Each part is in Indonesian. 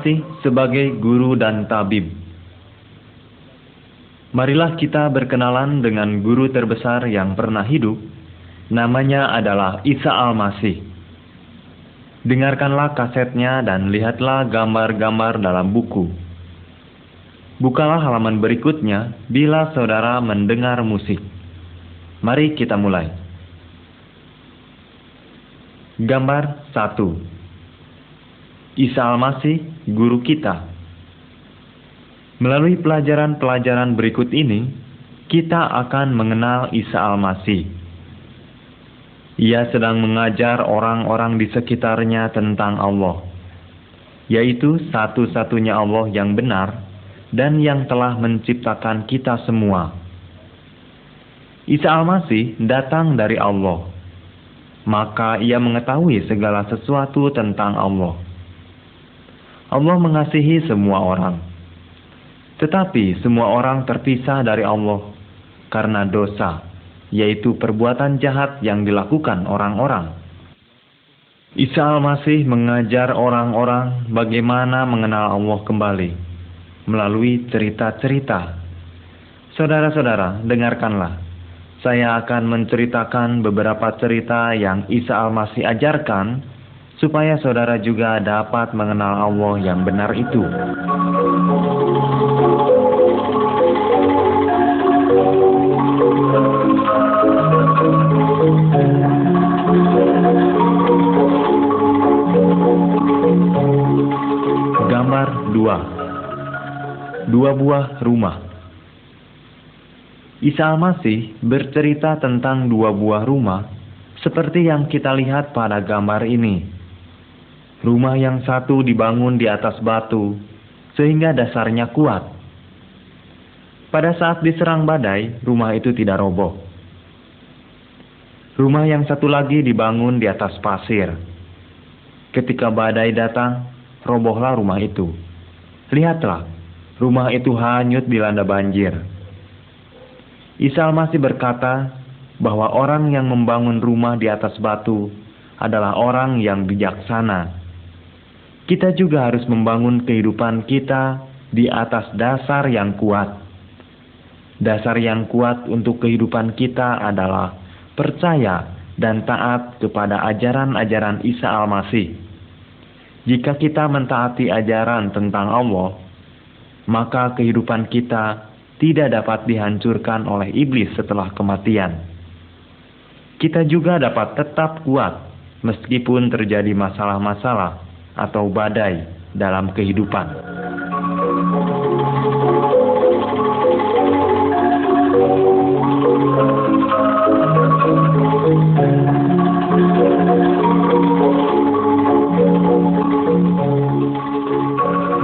Al-Masih sebagai guru dan tabib. Marilah kita berkenalan dengan guru terbesar yang pernah hidup. Namanya adalah Isa Al-Masih. Dengarkanlah kasetnya dan lihatlah gambar-gambar dalam buku. Bukalah halaman berikutnya bila saudara mendengar musik. Mari kita mulai. Gambar 1 Isa Al-Masih, guru kita. Melalui pelajaran-pelajaran berikut ini, kita akan mengenal Isa Al-Masih. Ia sedang mengajar orang-orang di sekitarnya tentang Allah, yaitu satu-satunya Allah yang benar dan yang telah menciptakan kita semua. Isa Al-Masih datang dari Allah, maka ia mengetahui segala sesuatu tentang Allah. Allah mengasihi semua orang. Tetapi semua orang terpisah dari Allah karena dosa, yaitu perbuatan jahat yang dilakukan orang-orang. Isa al-Masih mengajar orang-orang bagaimana mengenal Allah kembali melalui cerita-cerita. Saudara-saudara, dengarkanlah. Saya akan menceritakan beberapa cerita yang Isa al-Masih ajarkan supaya saudara juga dapat mengenal Allah yang benar itu. Gambar 2 Dua buah rumah Isa Al-Masih bercerita tentang dua buah rumah seperti yang kita lihat pada gambar ini. Rumah yang satu dibangun di atas batu, sehingga dasarnya kuat. Pada saat diserang badai, rumah itu tidak roboh. Rumah yang satu lagi dibangun di atas pasir. Ketika badai datang, robohlah rumah itu. Lihatlah, rumah itu hanyut dilanda banjir. Isal masih berkata bahwa orang yang membangun rumah di atas batu adalah orang yang bijaksana kita juga harus membangun kehidupan kita di atas dasar yang kuat. Dasar yang kuat untuk kehidupan kita adalah percaya dan taat kepada ajaran-ajaran Isa Al-Masih. Jika kita mentaati ajaran tentang Allah, maka kehidupan kita tidak dapat dihancurkan oleh iblis setelah kematian. Kita juga dapat tetap kuat meskipun terjadi masalah-masalah atau badai dalam kehidupan.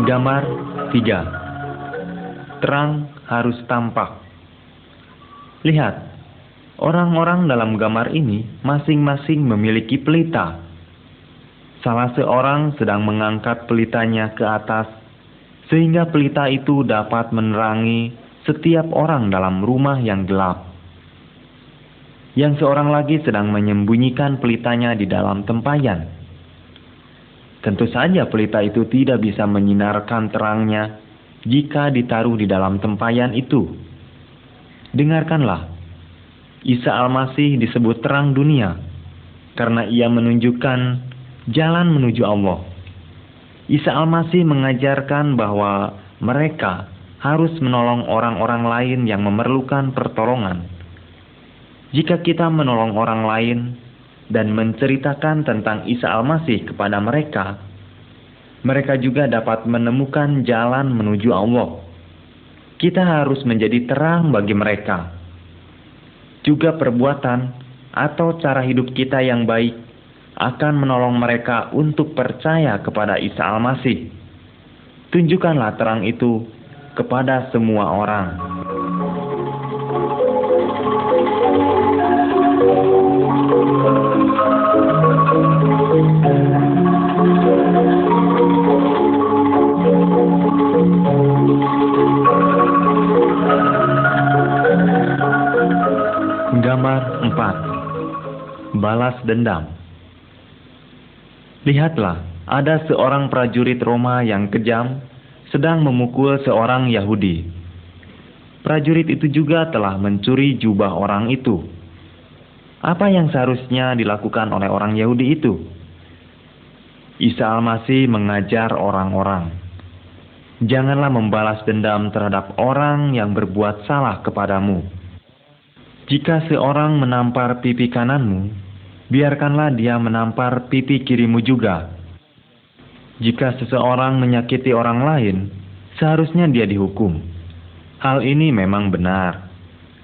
Gambar 3 Terang harus tampak. Lihat, orang-orang dalam gambar ini masing-masing memiliki pelita Salah seorang sedang mengangkat pelitanya ke atas, sehingga pelita itu dapat menerangi setiap orang dalam rumah yang gelap. Yang seorang lagi sedang menyembunyikan pelitanya di dalam tempayan. Tentu saja pelita itu tidak bisa menyinarkan terangnya jika ditaruh di dalam tempayan itu. Dengarkanlah, Isa Al-Masih disebut terang dunia karena ia menunjukkan jalan menuju Allah. Isa Al-Masih mengajarkan bahwa mereka harus menolong orang-orang lain yang memerlukan pertolongan. Jika kita menolong orang lain dan menceritakan tentang Isa Al-Masih kepada mereka, mereka juga dapat menemukan jalan menuju Allah. Kita harus menjadi terang bagi mereka. Juga perbuatan atau cara hidup kita yang baik akan menolong mereka untuk percaya kepada Isa Al-Masih. Tunjukkanlah terang itu kepada semua orang. Gambar 4 Balas dendam Lihatlah, ada seorang prajurit Roma yang kejam sedang memukul seorang Yahudi. Prajurit itu juga telah mencuri jubah orang itu. Apa yang seharusnya dilakukan oleh orang Yahudi itu? Isa Al-Masih mengajar orang-orang. Janganlah membalas dendam terhadap orang yang berbuat salah kepadamu. Jika seorang menampar pipi kananmu, biarkanlah dia menampar pipi kirimu juga. Jika seseorang menyakiti orang lain, seharusnya dia dihukum. Hal ini memang benar,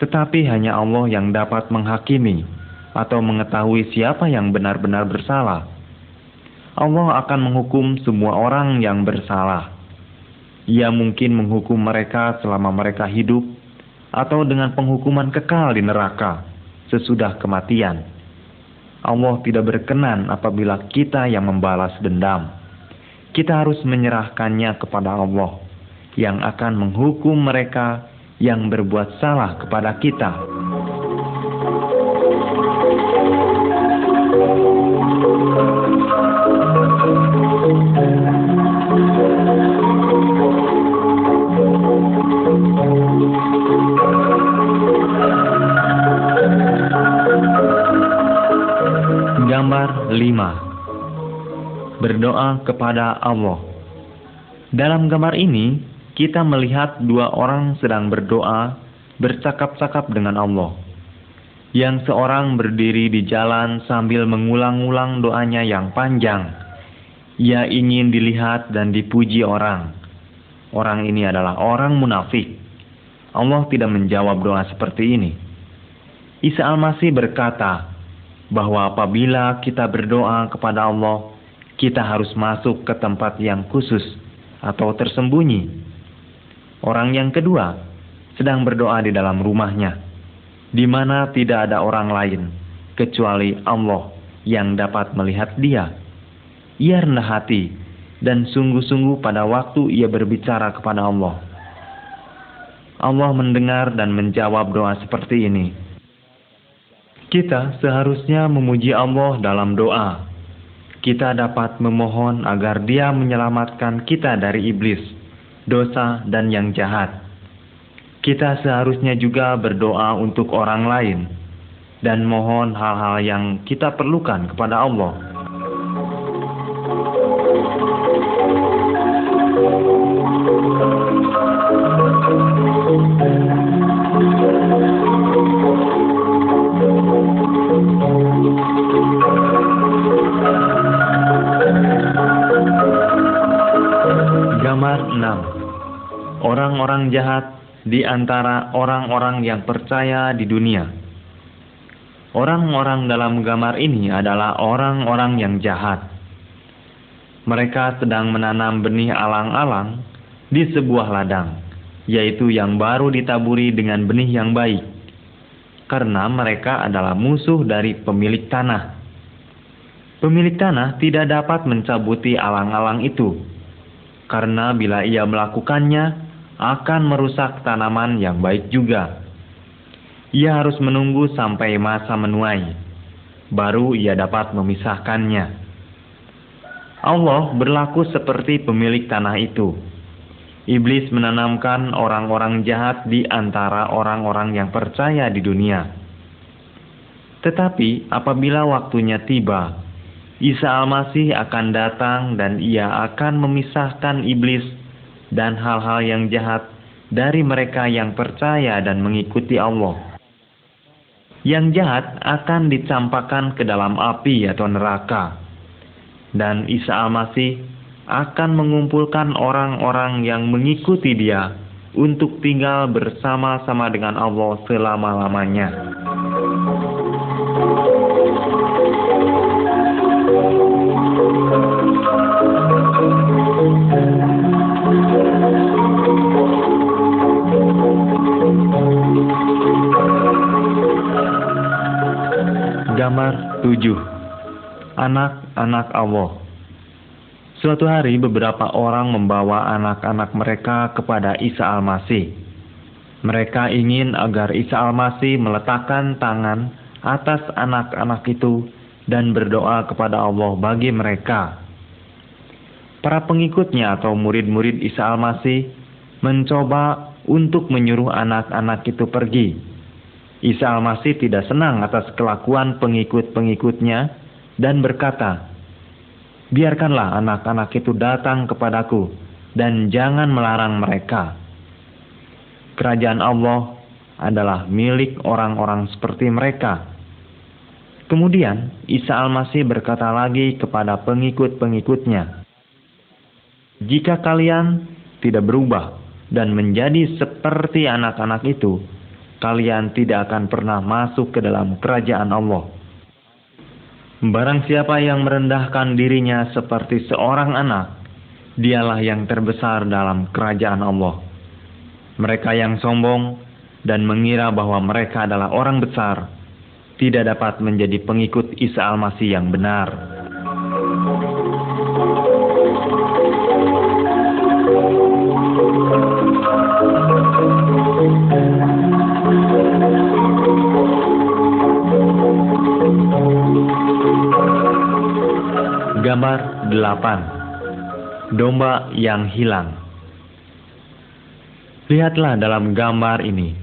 tetapi hanya Allah yang dapat menghakimi atau mengetahui siapa yang benar-benar bersalah. Allah akan menghukum semua orang yang bersalah. Ia mungkin menghukum mereka selama mereka hidup, atau dengan penghukuman kekal di neraka sesudah kematian. Allah tidak berkenan apabila kita yang membalas dendam kita harus menyerahkannya kepada Allah yang akan menghukum mereka yang berbuat salah kepada kita. Berdoa kepada Allah. Dalam gambar ini, kita melihat dua orang sedang berdoa, bercakap-cakap dengan Allah. Yang seorang berdiri di jalan sambil mengulang-ulang doanya yang panjang. Ia ingin dilihat dan dipuji orang. Orang ini adalah orang munafik. Allah tidak menjawab doa seperti ini. Isa Al-Masih berkata bahwa apabila kita berdoa kepada Allah, kita harus masuk ke tempat yang khusus atau tersembunyi. Orang yang kedua sedang berdoa di dalam rumahnya, di mana tidak ada orang lain kecuali Allah yang dapat melihat dia. Ia rendah hati dan sungguh-sungguh pada waktu ia berbicara kepada Allah. Allah mendengar dan menjawab doa seperti ini. Kita seharusnya memuji Allah dalam doa kita dapat memohon agar Dia menyelamatkan kita dari iblis, dosa, dan yang jahat. Kita seharusnya juga berdoa untuk orang lain dan mohon hal-hal yang kita perlukan kepada Allah. Orang-orang jahat di antara orang-orang yang percaya di dunia. Orang-orang dalam gambar ini adalah orang-orang yang jahat. Mereka sedang menanam benih alang-alang di sebuah ladang, yaitu yang baru ditaburi dengan benih yang baik, karena mereka adalah musuh dari pemilik tanah. Pemilik tanah tidak dapat mencabuti alang-alang itu, karena bila ia melakukannya, akan merusak tanaman yang baik juga. Ia harus menunggu sampai masa menuai, baru ia dapat memisahkannya. Allah berlaku seperti pemilik tanah itu. Iblis menanamkan orang-orang jahat di antara orang-orang yang percaya di dunia. Tetapi apabila waktunya tiba, Isa Al-Masih akan datang dan ia akan memisahkan iblis dan hal-hal yang jahat dari mereka yang percaya dan mengikuti Allah. Yang jahat akan dicampakkan ke dalam api atau neraka. Dan Isa Al-Masih akan mengumpulkan orang-orang yang mengikuti dia untuk tinggal bersama-sama dengan Allah selama-lamanya. Anak-anak Allah Suatu hari beberapa orang membawa anak-anak mereka kepada Isa Al-Masih. Mereka ingin agar Isa Al-Masih meletakkan tangan atas anak-anak itu dan berdoa kepada Allah bagi mereka. para pengikutnya atau murid-murid Isa Al-Masih mencoba untuk menyuruh anak-anak itu pergi. Isa Al-Masih tidak senang atas kelakuan pengikut-pengikutnya dan berkata, Biarkanlah anak-anak itu datang kepadaku dan jangan melarang mereka. Kerajaan Allah adalah milik orang-orang seperti mereka. Kemudian Isa Al-Masih berkata lagi kepada pengikut-pengikutnya, "Jika kalian tidak berubah dan menjadi seperti anak-anak itu, kalian tidak akan pernah masuk ke dalam kerajaan Allah." Barang siapa yang merendahkan dirinya seperti seorang anak, dialah yang terbesar dalam kerajaan Allah. Mereka yang sombong dan mengira bahwa mereka adalah orang besar, tidak dapat menjadi pengikut Isa Al-Masih yang benar. 8 Domba yang hilang Lihatlah dalam gambar ini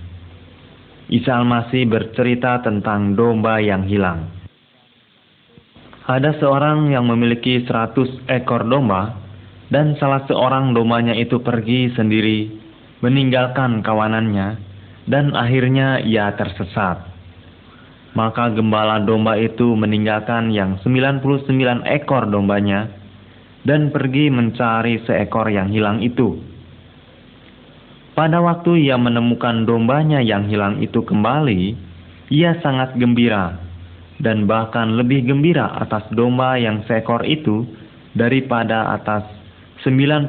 Isa Al-Masih bercerita tentang domba yang hilang. Ada seorang yang memiliki seratus ekor domba, dan salah seorang dombanya itu pergi sendiri, meninggalkan kawanannya, dan akhirnya ia tersesat. Maka gembala domba itu meninggalkan yang 99 ekor dombanya, dan pergi mencari seekor yang hilang itu. Pada waktu ia menemukan dombanya yang hilang itu kembali, ia sangat gembira dan bahkan lebih gembira atas domba yang seekor itu daripada atas 99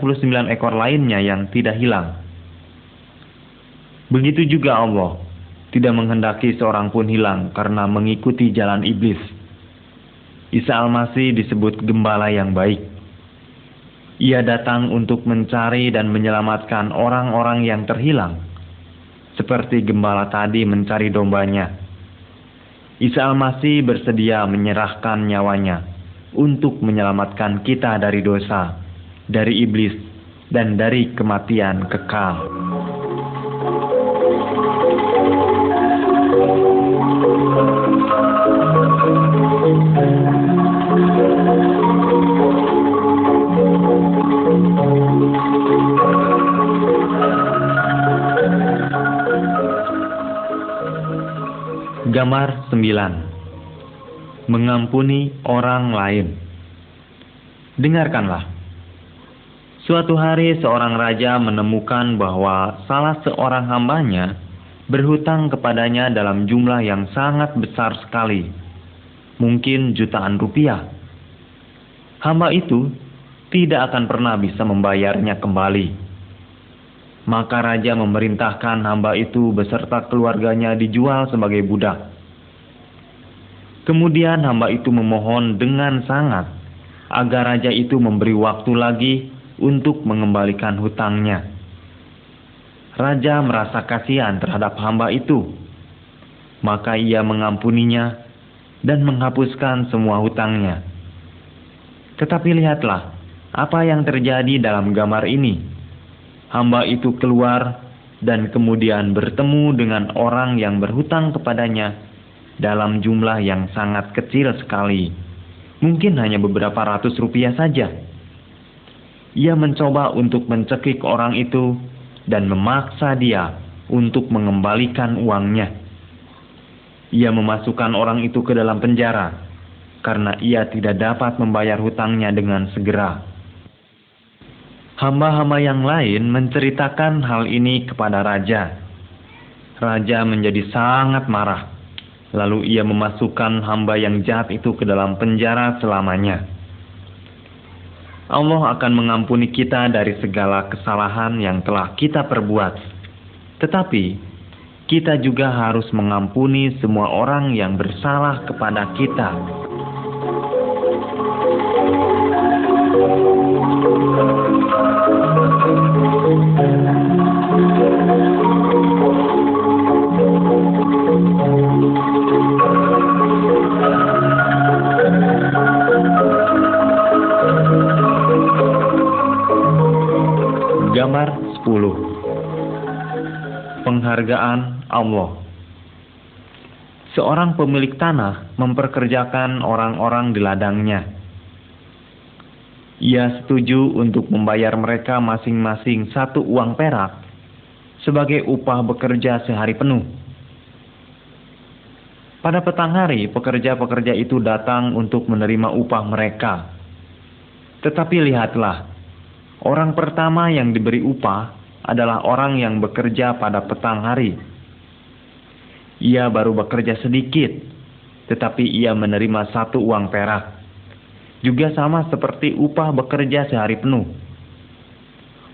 ekor lainnya yang tidak hilang. Begitu juga Allah tidak menghendaki seorang pun hilang karena mengikuti jalan iblis. Isa Al-Masih disebut gembala yang baik. Ia datang untuk mencari dan menyelamatkan orang-orang yang terhilang, seperti gembala tadi mencari dombanya. Isa Al-Masih bersedia menyerahkan nyawanya untuk menyelamatkan kita dari dosa, dari iblis, dan dari kematian kekal. Gambar 9 Mengampuni orang lain Dengarkanlah Suatu hari seorang raja menemukan bahwa salah seorang hambanya berhutang kepadanya dalam jumlah yang sangat besar sekali, mungkin jutaan rupiah. Hamba itu tidak akan pernah bisa membayarnya kembali. Maka raja memerintahkan hamba itu beserta keluarganya dijual sebagai budak. Kemudian hamba itu memohon dengan sangat agar raja itu memberi waktu lagi untuk mengembalikan hutangnya. Raja merasa kasihan terhadap hamba itu, maka ia mengampuninya dan menghapuskan semua hutangnya. Tetapi lihatlah apa yang terjadi dalam gambar ini hamba itu keluar dan kemudian bertemu dengan orang yang berhutang kepadanya dalam jumlah yang sangat kecil sekali, mungkin hanya beberapa ratus rupiah saja. Ia mencoba untuk mencekik orang itu dan memaksa dia untuk mengembalikan uangnya. Ia memasukkan orang itu ke dalam penjara karena ia tidak dapat membayar hutangnya dengan segera. Hamba-hamba yang lain menceritakan hal ini kepada raja. Raja menjadi sangat marah. Lalu ia memasukkan hamba yang jahat itu ke dalam penjara selamanya. Allah akan mengampuni kita dari segala kesalahan yang telah kita perbuat. Tetapi, kita juga harus mengampuni semua orang yang bersalah kepada kita. Penghargaan Allah. Seorang pemilik tanah memperkerjakan orang-orang di ladangnya. Ia setuju untuk membayar mereka masing-masing satu uang perak sebagai upah bekerja sehari penuh. Pada petang hari, pekerja-pekerja itu datang untuk menerima upah mereka. Tetapi lihatlah, orang pertama yang diberi upah adalah orang yang bekerja pada petang hari. Ia baru bekerja sedikit, tetapi ia menerima satu uang perak. Juga sama seperti upah bekerja sehari penuh.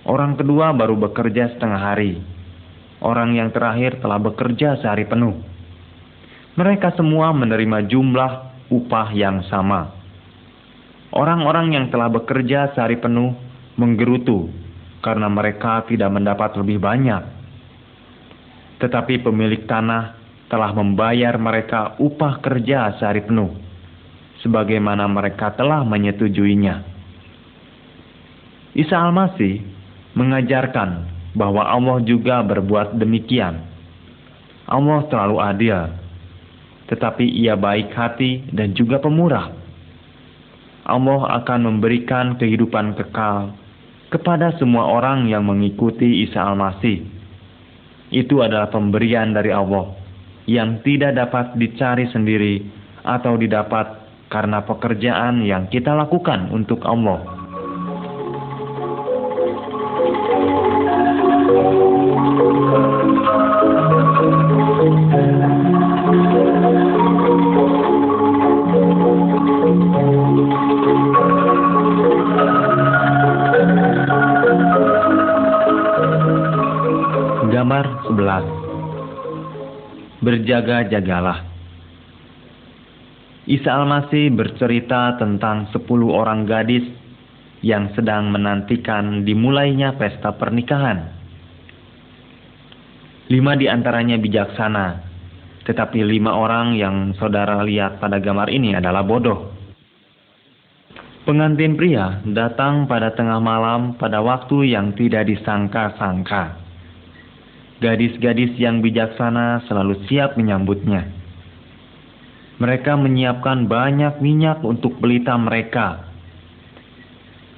Orang kedua baru bekerja setengah hari. Orang yang terakhir telah bekerja sehari penuh mereka semua menerima jumlah upah yang sama. Orang-orang yang telah bekerja sehari penuh menggerutu karena mereka tidak mendapat lebih banyak. Tetapi pemilik tanah telah membayar mereka upah kerja sehari penuh, sebagaimana mereka telah menyetujuinya. Isa Al-Masih mengajarkan bahwa Allah juga berbuat demikian. Allah terlalu adil tetapi ia baik hati dan juga pemurah. Allah akan memberikan kehidupan kekal kepada semua orang yang mengikuti Isa Al-Masih. Itu adalah pemberian dari Allah yang tidak dapat dicari sendiri atau didapat karena pekerjaan yang kita lakukan untuk Allah. Berjaga-jagalah Isa Al-Masih bercerita tentang sepuluh orang gadis yang sedang menantikan dimulainya pesta pernikahan. Lima di antaranya bijaksana, tetapi lima orang yang saudara lihat pada gambar ini adalah bodoh. Pengantin pria datang pada tengah malam pada waktu yang tidak disangka-sangka. Gadis-gadis yang bijaksana selalu siap menyambutnya. Mereka menyiapkan banyak minyak untuk pelita mereka.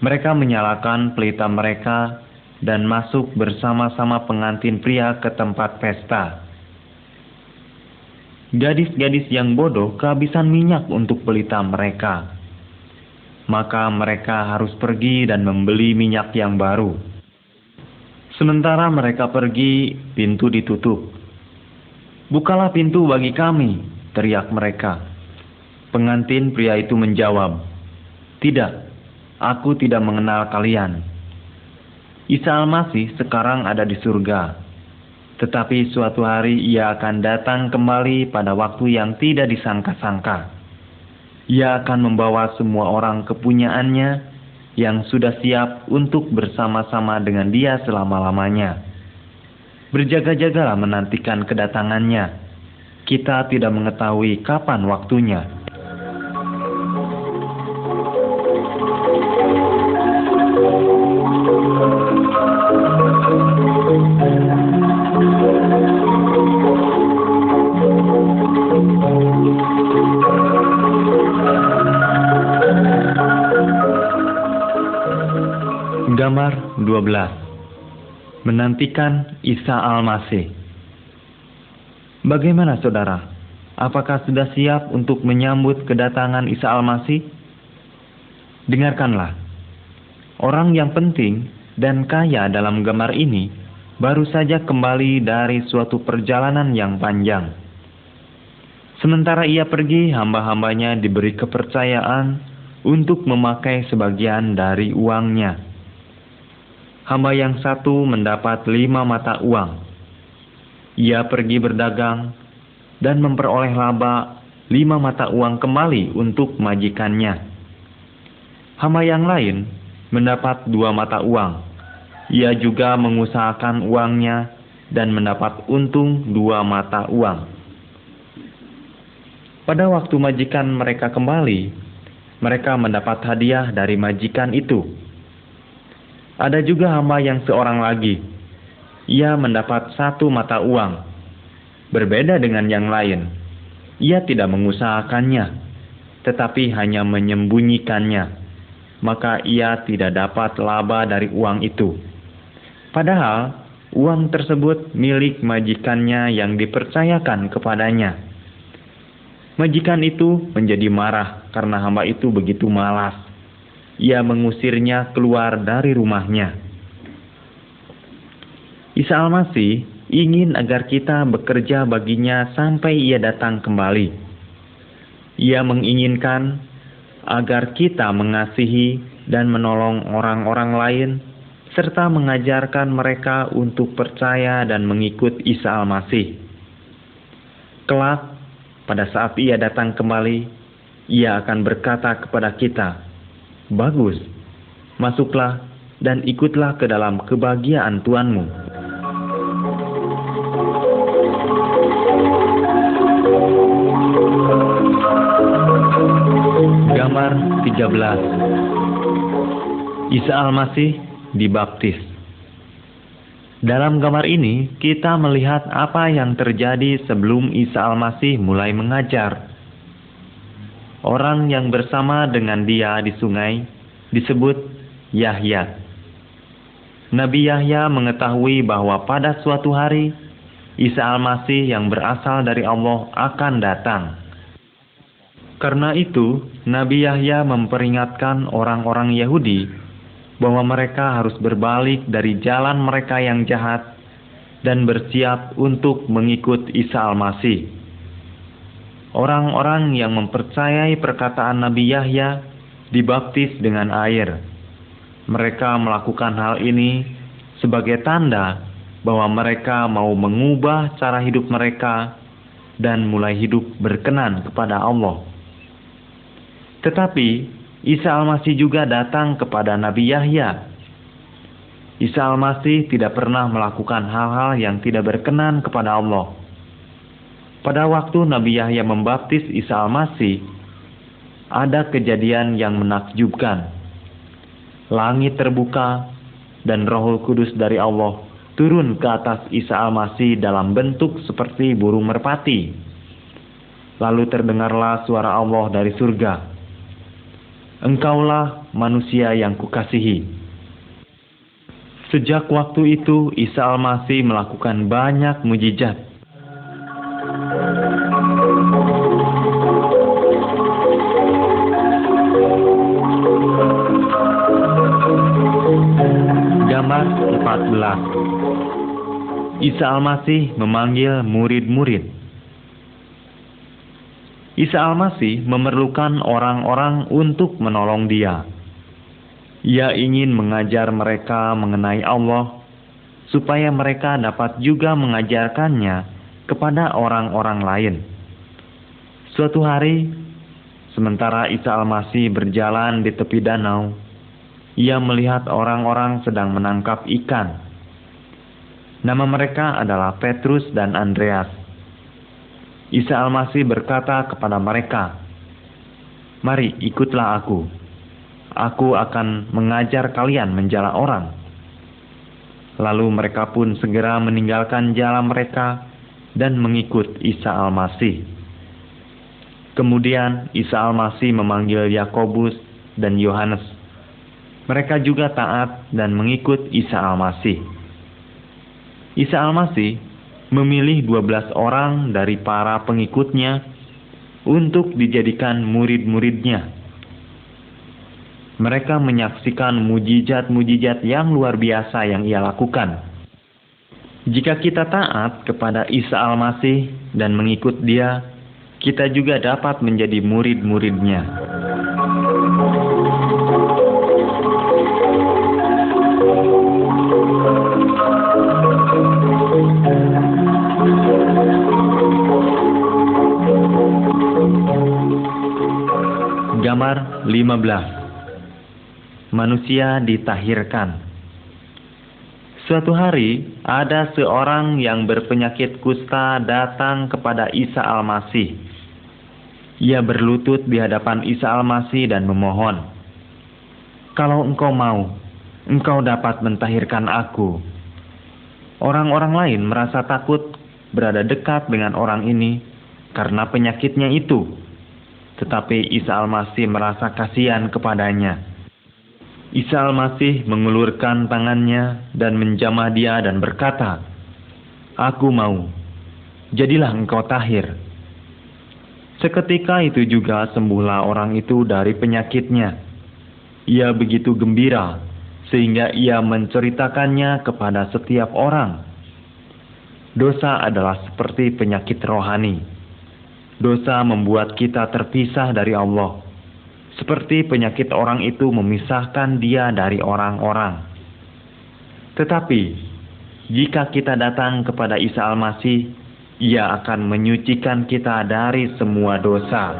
Mereka menyalakan pelita mereka dan masuk bersama-sama pengantin pria ke tempat pesta. Gadis-gadis yang bodoh kehabisan minyak untuk pelita mereka. Maka mereka harus pergi dan membeli minyak yang baru. Sementara mereka pergi, pintu ditutup. Bukalah pintu bagi kami, teriak mereka. Pengantin pria itu menjawab, Tidak, aku tidak mengenal kalian. Isa Al-Masih sekarang ada di surga. Tetapi suatu hari ia akan datang kembali pada waktu yang tidak disangka-sangka. Ia akan membawa semua orang kepunyaannya yang sudah siap untuk bersama-sama dengan dia selama-lamanya. Berjaga-jagalah menantikan kedatangannya. Kita tidak mengetahui kapan waktunya. Gambar 12 Menantikan Isa Al-Masih Bagaimana saudara? Apakah sudah siap untuk menyambut kedatangan Isa Al-Masih? Dengarkanlah. Orang yang penting dan kaya dalam gambar ini baru saja kembali dari suatu perjalanan yang panjang. Sementara ia pergi, hamba-hambanya diberi kepercayaan untuk memakai sebagian dari uangnya hamba yang satu mendapat lima mata uang. Ia pergi berdagang dan memperoleh laba lima mata uang kembali untuk majikannya. Hamba yang lain mendapat dua mata uang. Ia juga mengusahakan uangnya dan mendapat untung dua mata uang. Pada waktu majikan mereka kembali, mereka mendapat hadiah dari majikan itu ada juga hamba yang seorang lagi. ia mendapat satu mata uang. Berbeda dengan yang lain, ia tidak mengusahakannya, tetapi hanya menyembunyikannya. Maka ia tidak dapat laba dari uang itu. Padahal uang tersebut milik majikannya yang dipercayakan kepadanya. Majikan itu menjadi marah karena hamba itu begitu malas. Ia mengusirnya keluar dari rumahnya. Isa Al-Masih ingin agar kita bekerja baginya sampai ia datang kembali. Ia menginginkan agar kita mengasihi dan menolong orang-orang lain serta mengajarkan mereka untuk percaya dan mengikut Isa Al-Masih. Kelak, pada saat ia datang kembali, ia akan berkata kepada kita, Bagus, masuklah dan ikutlah ke dalam kebahagiaan Tuanmu. Gambar 13 Isa Al-Masih dibaptis Dalam gambar ini kita melihat apa yang terjadi sebelum Isa Al-Masih mulai mengajar. Orang yang bersama dengan dia di sungai disebut Yahya. Nabi Yahya mengetahui bahwa pada suatu hari Isa Al-Masih yang berasal dari Allah akan datang karena itu, Nabi Yahya memperingatkan orang-orang Yahudi bahwa mereka harus berbalik dari jalan mereka yang jahat dan bersiap untuk mengikut Isa Al-Masih. Orang-orang yang mempercayai perkataan Nabi Yahya dibaptis dengan air. Mereka melakukan hal ini sebagai tanda bahwa mereka mau mengubah cara hidup mereka dan mulai hidup berkenan kepada Allah. Tetapi Isa Al-Masih juga datang kepada Nabi Yahya. Isa Al-Masih tidak pernah melakukan hal-hal yang tidak berkenan kepada Allah. Pada waktu Nabi Yahya membaptis Isa Al-Masih, ada kejadian yang menakjubkan. Langit terbuka dan Rohul Kudus dari Allah turun ke atas Isa Al-Masih dalam bentuk seperti burung merpati. Lalu terdengarlah suara Allah dari surga. Engkaulah manusia yang kukasihi. Sejak waktu itu Isa Al-Masih melakukan banyak mujizat. Gambar 14 Isa Al-Masih memanggil murid-murid Isa Al-Masih memerlukan orang-orang untuk menolong dia. Ia ingin mengajar mereka mengenai Allah, supaya mereka dapat juga mengajarkannya kepada orang-orang lain. Suatu hari, sementara Isa Al-Masih berjalan di tepi danau, ia melihat orang-orang sedang menangkap ikan. Nama mereka adalah Petrus dan Andreas. Isa Al-Masih berkata kepada mereka, Mari ikutlah aku. Aku akan mengajar kalian menjala orang. Lalu mereka pun segera meninggalkan jalan mereka dan mengikut Isa Al-Masih. Kemudian Isa Al-Masih memanggil Yakobus dan Yohanes. Mereka juga taat dan mengikut Isa Al-Masih. Isa Al-Masih memilih 12 orang dari para pengikutnya untuk dijadikan murid-muridnya. Mereka menyaksikan mujizat-mujizat yang luar biasa yang ia lakukan. Jika kita taat kepada Isa Al-Masih dan mengikut dia, kita juga dapat menjadi murid-muridnya. 15 Manusia ditahirkan Suatu hari, ada seorang yang berpenyakit kusta datang kepada Isa Al-Masih. Ia berlutut di hadapan Isa Al-Masih dan memohon, Kalau engkau mau, engkau dapat mentahirkan aku. Orang-orang lain merasa takut berada dekat dengan orang ini karena penyakitnya itu. Tetapi Isa Al-Masih merasa kasihan kepadanya. Isa Al-Masih mengulurkan tangannya dan menjamah dia dan berkata, Aku mau, jadilah engkau tahir. Seketika itu juga sembuhlah orang itu dari penyakitnya. Ia begitu gembira sehingga ia menceritakannya kepada setiap orang. Dosa adalah seperti penyakit rohani. Dosa membuat kita terpisah dari Allah, seperti penyakit orang itu memisahkan dia dari orang-orang. Tetapi, jika kita datang kepada Isa Al-Masih, ia akan menyucikan kita dari semua dosa.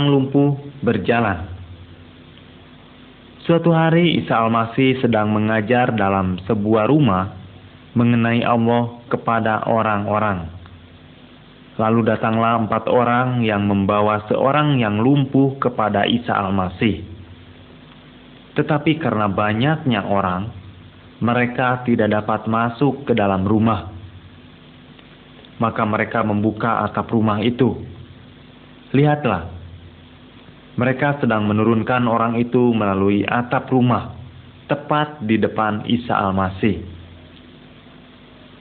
16 Seorang lumpuh berjalan Suatu hari Isa Al-Masih sedang mengajar dalam sebuah rumah mengenai Allah kepada orang-orang. Lalu datanglah empat orang yang membawa seorang yang lumpuh kepada Isa Al-Masih. Tetapi karena banyaknya orang, mereka tidak dapat masuk ke dalam rumah. Maka mereka membuka atap rumah itu. Lihatlah, mereka sedang menurunkan orang itu melalui atap rumah, tepat di depan Isa Al-Masih.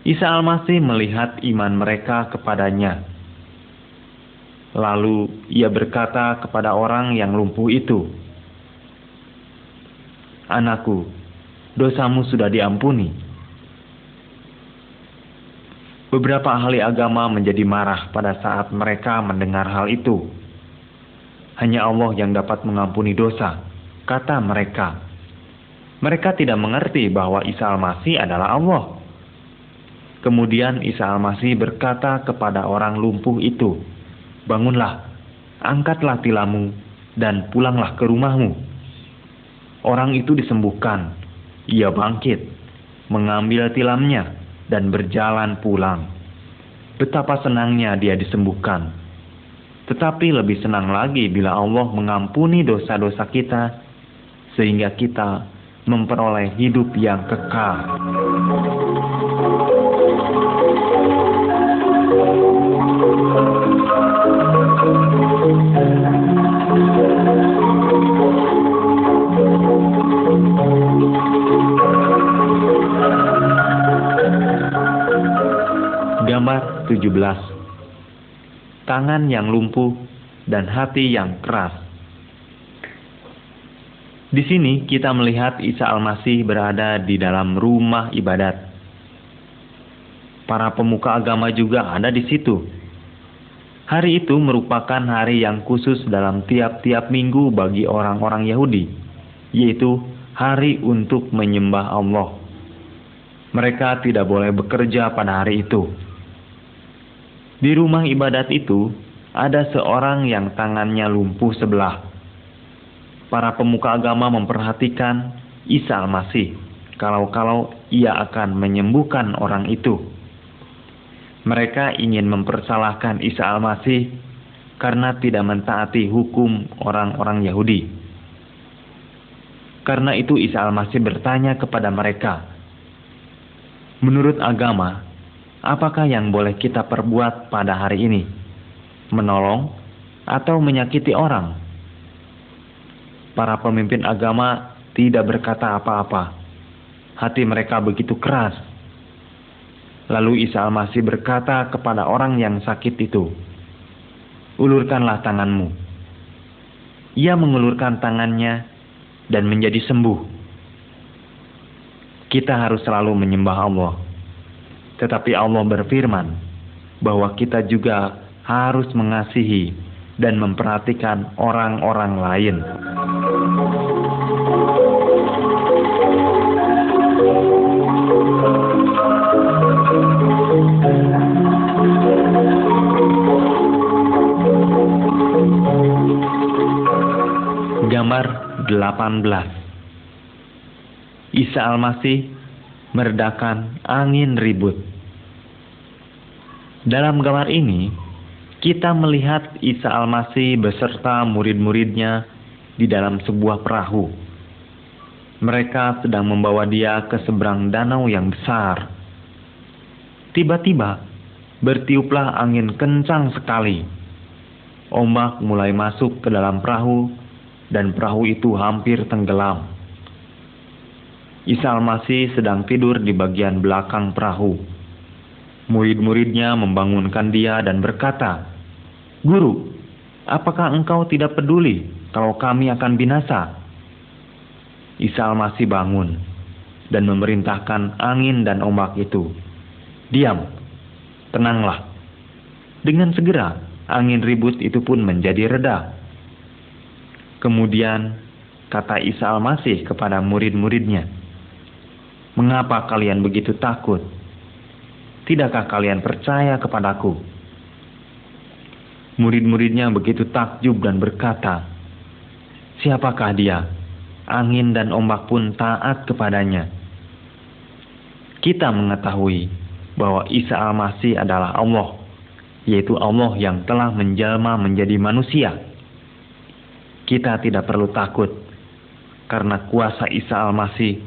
Isa Al-Masih melihat iman mereka kepadanya. Lalu ia berkata kepada orang yang lumpuh itu, Anakku, dosamu sudah diampuni. Beberapa ahli agama menjadi marah pada saat mereka mendengar hal itu. Hanya Allah yang dapat mengampuni dosa, kata mereka. Mereka tidak mengerti bahwa Isa Al-Masih adalah Allah. Kemudian Isa Al-Masih berkata kepada orang lumpuh itu, Bangunlah, angkatlah tilammu, dan pulanglah ke rumahmu. Orang itu disembuhkan. Ia bangkit, mengambil tilamnya, dan berjalan pulang. Betapa senangnya dia disembuhkan. Tetapi lebih senang lagi bila Allah mengampuni dosa-dosa kita sehingga kita memperoleh hidup yang kekal. Gambar 17 tangan yang lumpuh, dan hati yang keras. Di sini kita melihat Isa Al-Masih berada di dalam rumah ibadat. Para pemuka agama juga ada di situ. Hari itu merupakan hari yang khusus dalam tiap-tiap minggu bagi orang-orang Yahudi, yaitu hari untuk menyembah Allah. Mereka tidak boleh bekerja pada hari itu. Di rumah ibadat itu ada seorang yang tangannya lumpuh sebelah. Para pemuka agama memperhatikan Isa Al-Masih kalau-kalau ia akan menyembuhkan orang itu. Mereka ingin mempersalahkan Isa Al-Masih karena tidak mentaati hukum orang-orang Yahudi. Karena itu Isa Al-Masih bertanya kepada mereka, Menurut agama, apakah yang boleh kita perbuat pada hari ini? Menolong atau menyakiti orang? Para pemimpin agama tidak berkata apa-apa. Hati mereka begitu keras. Lalu Isa Al-Masih berkata kepada orang yang sakit itu, Ulurkanlah tanganmu. Ia mengulurkan tangannya dan menjadi sembuh. Kita harus selalu menyembah Allah tetapi Allah berfirman bahwa kita juga harus mengasihi dan memperhatikan orang-orang lain. Gambar 18 Isa Al-Masih meredakan angin ribut. Dalam gambar ini, kita melihat Isa Al-Masih beserta murid-muridnya di dalam sebuah perahu. Mereka sedang membawa dia ke seberang danau yang besar. Tiba-tiba, bertiuplah angin kencang sekali. Ombak mulai masuk ke dalam perahu, dan perahu itu hampir tenggelam. Isa Al-Masih sedang tidur di bagian belakang perahu. Murid-muridnya membangunkan dia dan berkata, Guru, apakah engkau tidak peduli kalau kami akan binasa? Isa Al-Masih bangun dan memerintahkan angin dan ombak itu. Diam, tenanglah. Dengan segera, angin ribut itu pun menjadi reda. Kemudian, kata Isa Al-Masih kepada murid-muridnya, Mengapa kalian begitu takut? Tidakkah kalian percaya kepadaku? Murid-muridnya begitu takjub dan berkata, Siapakah dia? Angin dan ombak pun taat kepadanya. Kita mengetahui bahwa Isa Al-Masih adalah Allah, yaitu Allah yang telah menjelma menjadi manusia. Kita tidak perlu takut, karena kuasa Isa Al-Masih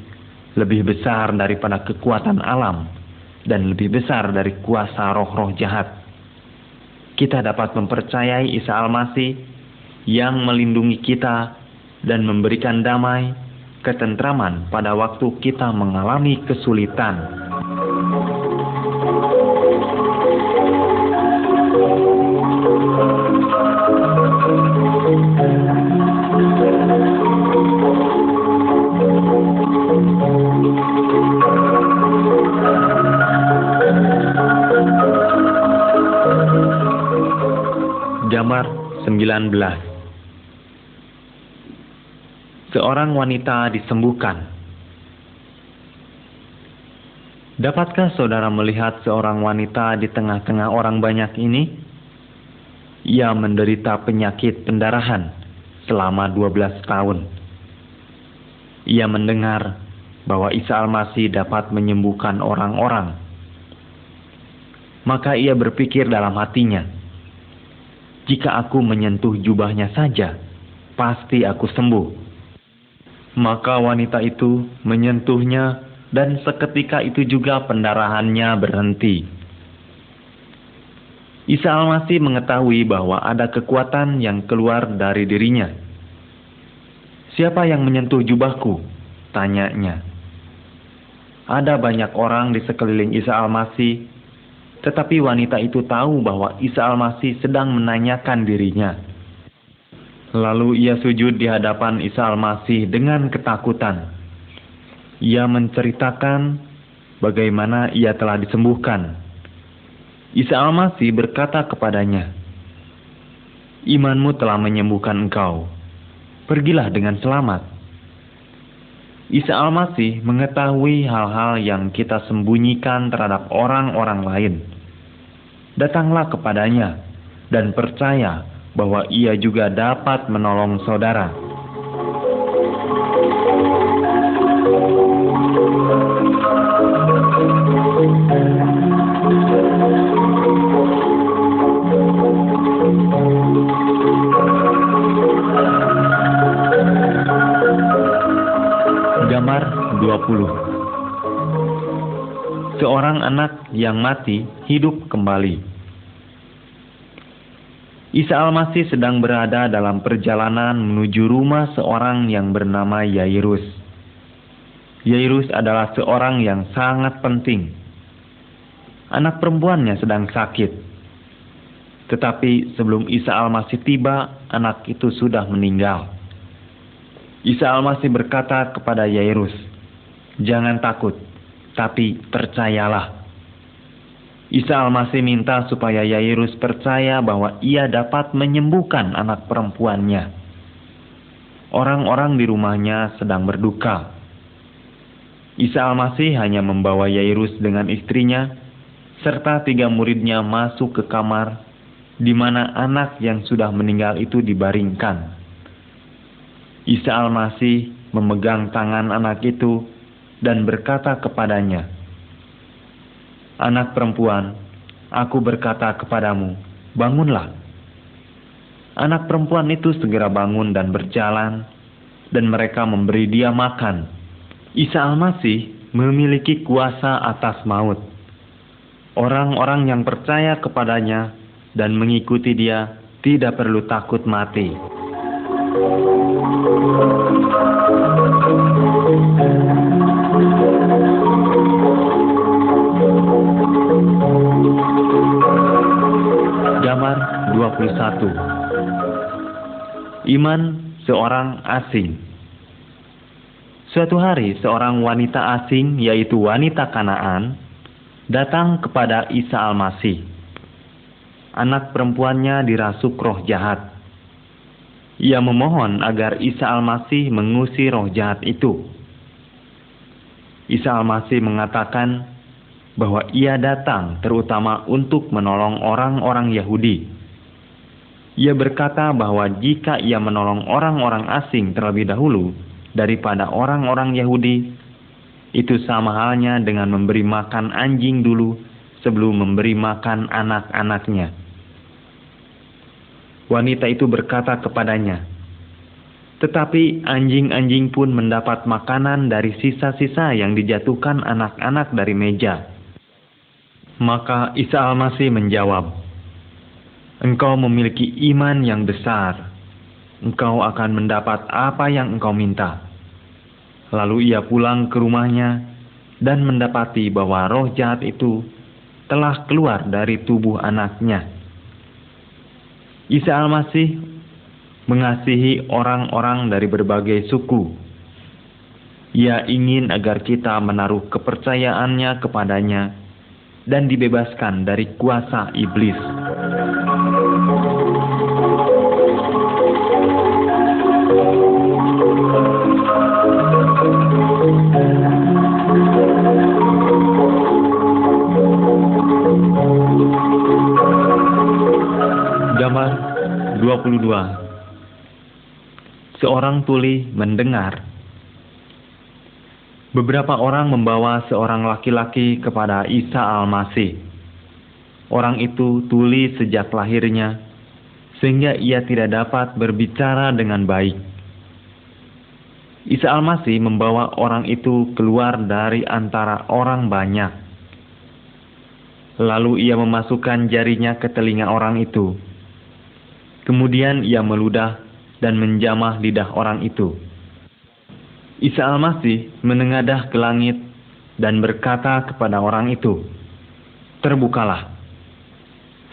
lebih besar daripada kekuatan alam dan lebih besar dari kuasa roh-roh jahat. Kita dapat mempercayai Isa Al-Masih yang melindungi kita dan memberikan damai, ketentraman pada waktu kita mengalami kesulitan. 19 Seorang wanita disembuhkan. Dapatkah saudara melihat seorang wanita di tengah-tengah orang banyak ini? Ia menderita penyakit pendarahan selama 12 tahun. Ia mendengar bahwa Isa Al-Masih dapat menyembuhkan orang-orang. Maka ia berpikir dalam hatinya, jika aku menyentuh jubahnya saja, pasti aku sembuh. Maka wanita itu menyentuhnya dan seketika itu juga pendarahannya berhenti. Isa Al-Masih mengetahui bahwa ada kekuatan yang keluar dari dirinya. Siapa yang menyentuh jubahku? Tanyanya. Ada banyak orang di sekeliling Isa Al-Masih tetapi wanita itu tahu bahwa Isa Al-Masih sedang menanyakan dirinya. Lalu ia sujud di hadapan Isa Al-Masih dengan ketakutan. Ia menceritakan bagaimana ia telah disembuhkan. Isa Al-Masih berkata kepadanya, Imanmu telah menyembuhkan engkau. Pergilah dengan selamat. Isa Al-Masih mengetahui hal-hal yang kita sembunyikan terhadap orang-orang lain datanglah kepadanya dan percaya bahwa ia juga dapat menolong saudara. Gambar 20 seorang anak yang mati hidup kembali. Isa Al-Masih sedang berada dalam perjalanan menuju rumah seorang yang bernama Yairus. Yairus adalah seorang yang sangat penting. Anak perempuannya sedang sakit. Tetapi sebelum Isa Al-Masih tiba, anak itu sudah meninggal. Isa Al-Masih berkata kepada Yairus, "Jangan takut tapi percayalah. Isa Al-Masih minta supaya Yairus percaya bahwa ia dapat menyembuhkan anak perempuannya. Orang-orang di rumahnya sedang berduka. Isa Al-Masih hanya membawa Yairus dengan istrinya serta tiga muridnya masuk ke kamar di mana anak yang sudah meninggal itu dibaringkan. Isa Al-Masih memegang tangan anak itu dan berkata kepadanya, Anak perempuan, aku berkata kepadamu, bangunlah. Anak perempuan itu segera bangun dan berjalan, dan mereka memberi dia makan. Isa Al-Masih memiliki kuasa atas maut. Orang-orang yang percaya kepadanya dan mengikuti dia tidak perlu takut mati. 21 Iman seorang asing Suatu hari seorang wanita asing yaitu wanita Kanaan datang kepada Isa Al-Masih. Anak perempuannya dirasuk roh jahat. Ia memohon agar Isa Al-Masih mengusir roh jahat itu. Isa Al-Masih mengatakan, bahwa ia datang terutama untuk menolong orang-orang Yahudi. Ia berkata bahwa jika ia menolong orang-orang asing terlebih dahulu daripada orang-orang Yahudi, itu sama halnya dengan memberi makan anjing dulu sebelum memberi makan anak-anaknya. Wanita itu berkata kepadanya, tetapi anjing-anjing pun mendapat makanan dari sisa-sisa yang dijatuhkan anak-anak dari meja. Maka Isa Al-Masih menjawab, Engkau memiliki iman yang besar. Engkau akan mendapat apa yang engkau minta. Lalu ia pulang ke rumahnya dan mendapati bahwa roh jahat itu telah keluar dari tubuh anaknya. Isa Al-Masih mengasihi orang-orang dari berbagai suku. Ia ingin agar kita menaruh kepercayaannya kepadanya dan dibebaskan dari kuasa iblis. 22 Seorang tuli mendengar Beberapa orang membawa seorang laki-laki kepada Isa Al-Masih. Orang itu tuli sejak lahirnya, sehingga ia tidak dapat berbicara dengan baik. Isa Al-Masih membawa orang itu keluar dari antara orang banyak. Lalu ia memasukkan jarinya ke telinga orang itu. Kemudian ia meludah dan menjamah lidah orang itu. Isa Al-Masih menengadah ke langit dan berkata kepada orang itu, Terbukalah.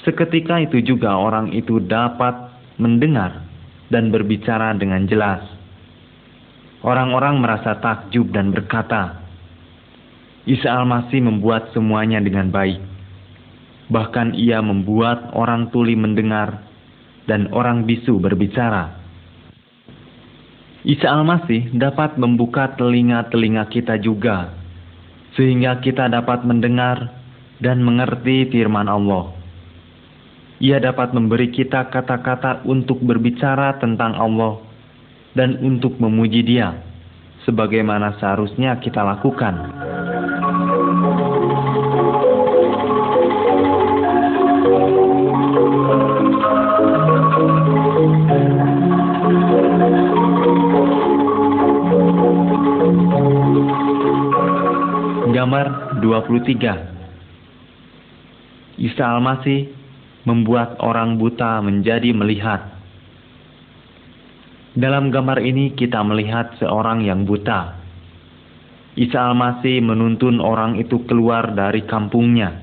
Seketika itu juga orang itu dapat mendengar dan berbicara dengan jelas. Orang-orang merasa takjub dan berkata, Isa Al-Masih membuat semuanya dengan baik. Bahkan ia membuat orang tuli mendengar dan orang bisu berbicara. Isa Al-Masih dapat membuka telinga-telinga kita juga, sehingga kita dapat mendengar dan mengerti firman Allah. Ia dapat memberi kita kata-kata untuk berbicara tentang Allah dan untuk memuji Dia, sebagaimana seharusnya kita lakukan. Gambar 23 Isa Al-Masih membuat orang buta menjadi melihat. Dalam gambar ini kita melihat seorang yang buta. Isa Al-Masih menuntun orang itu keluar dari kampungnya.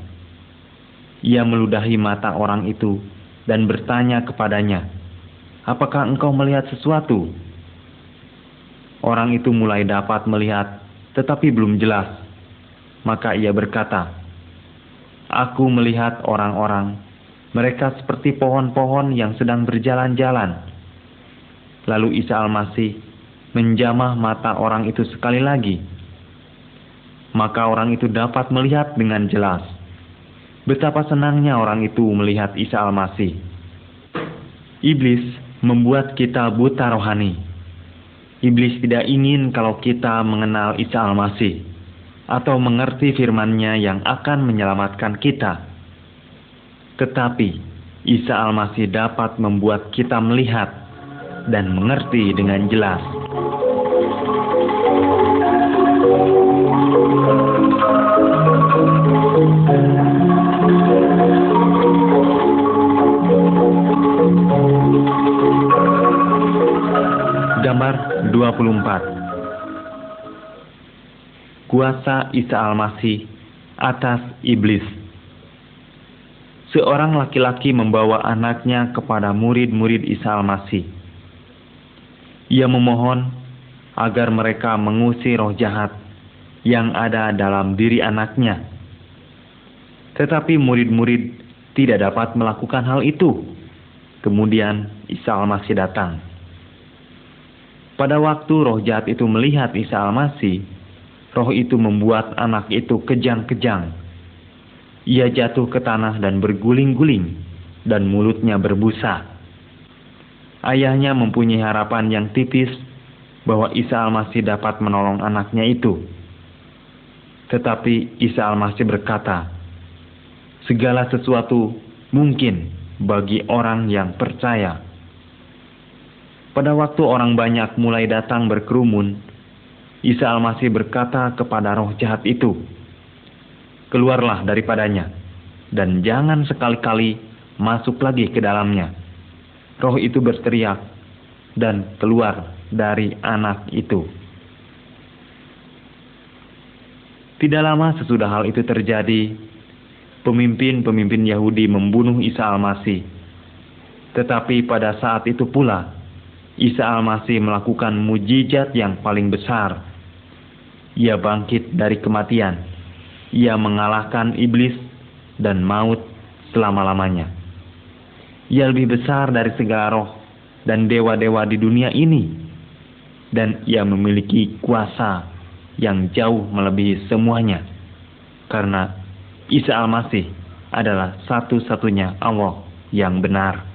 Ia meludahi mata orang itu dan bertanya kepadanya, Apakah engkau melihat sesuatu? Orang itu mulai dapat melihat, tetapi belum jelas maka ia berkata, Aku melihat orang-orang, mereka seperti pohon-pohon yang sedang berjalan-jalan. Lalu Isa Al-Masih menjamah mata orang itu sekali lagi. Maka orang itu dapat melihat dengan jelas. Betapa senangnya orang itu melihat Isa Al-Masih. Iblis membuat kita buta rohani. Iblis tidak ingin kalau kita mengenal Isa Al-Masih atau mengerti firman-Nya yang akan menyelamatkan kita. Tetapi Isa Al-Masih dapat membuat kita melihat dan mengerti dengan jelas. Gambar 24 Kuasa Isa Al-Masih atas iblis Seorang laki-laki membawa anaknya kepada murid-murid Isa Al-Masih. Ia memohon agar mereka mengusir roh jahat yang ada dalam diri anaknya. Tetapi murid-murid tidak dapat melakukan hal itu. Kemudian Isa Al-Masih datang. Pada waktu roh jahat itu melihat Isa Al-Masih, roh itu membuat anak itu kejang-kejang. Ia jatuh ke tanah dan berguling-guling, dan mulutnya berbusa. Ayahnya mempunyai harapan yang tipis bahwa Isa Al-Masih dapat menolong anaknya itu. Tetapi Isa Al-Masih berkata, segala sesuatu mungkin bagi orang yang percaya. Pada waktu orang banyak mulai datang berkerumun, Isa Al-Masih berkata kepada roh jahat itu, Keluarlah daripadanya, dan jangan sekali-kali masuk lagi ke dalamnya. Roh itu berteriak, dan keluar dari anak itu. Tidak lama sesudah hal itu terjadi, pemimpin-pemimpin Yahudi membunuh Isa Al-Masih. Tetapi pada saat itu pula, Isa Al-Masih melakukan mujizat yang paling besar. Ia bangkit dari kematian. Ia mengalahkan iblis dan maut selama-lamanya. Ia lebih besar dari segala roh dan dewa-dewa di dunia ini. Dan ia memiliki kuasa yang jauh melebihi semuanya. Karena Isa Al-Masih adalah satu-satunya Allah yang benar.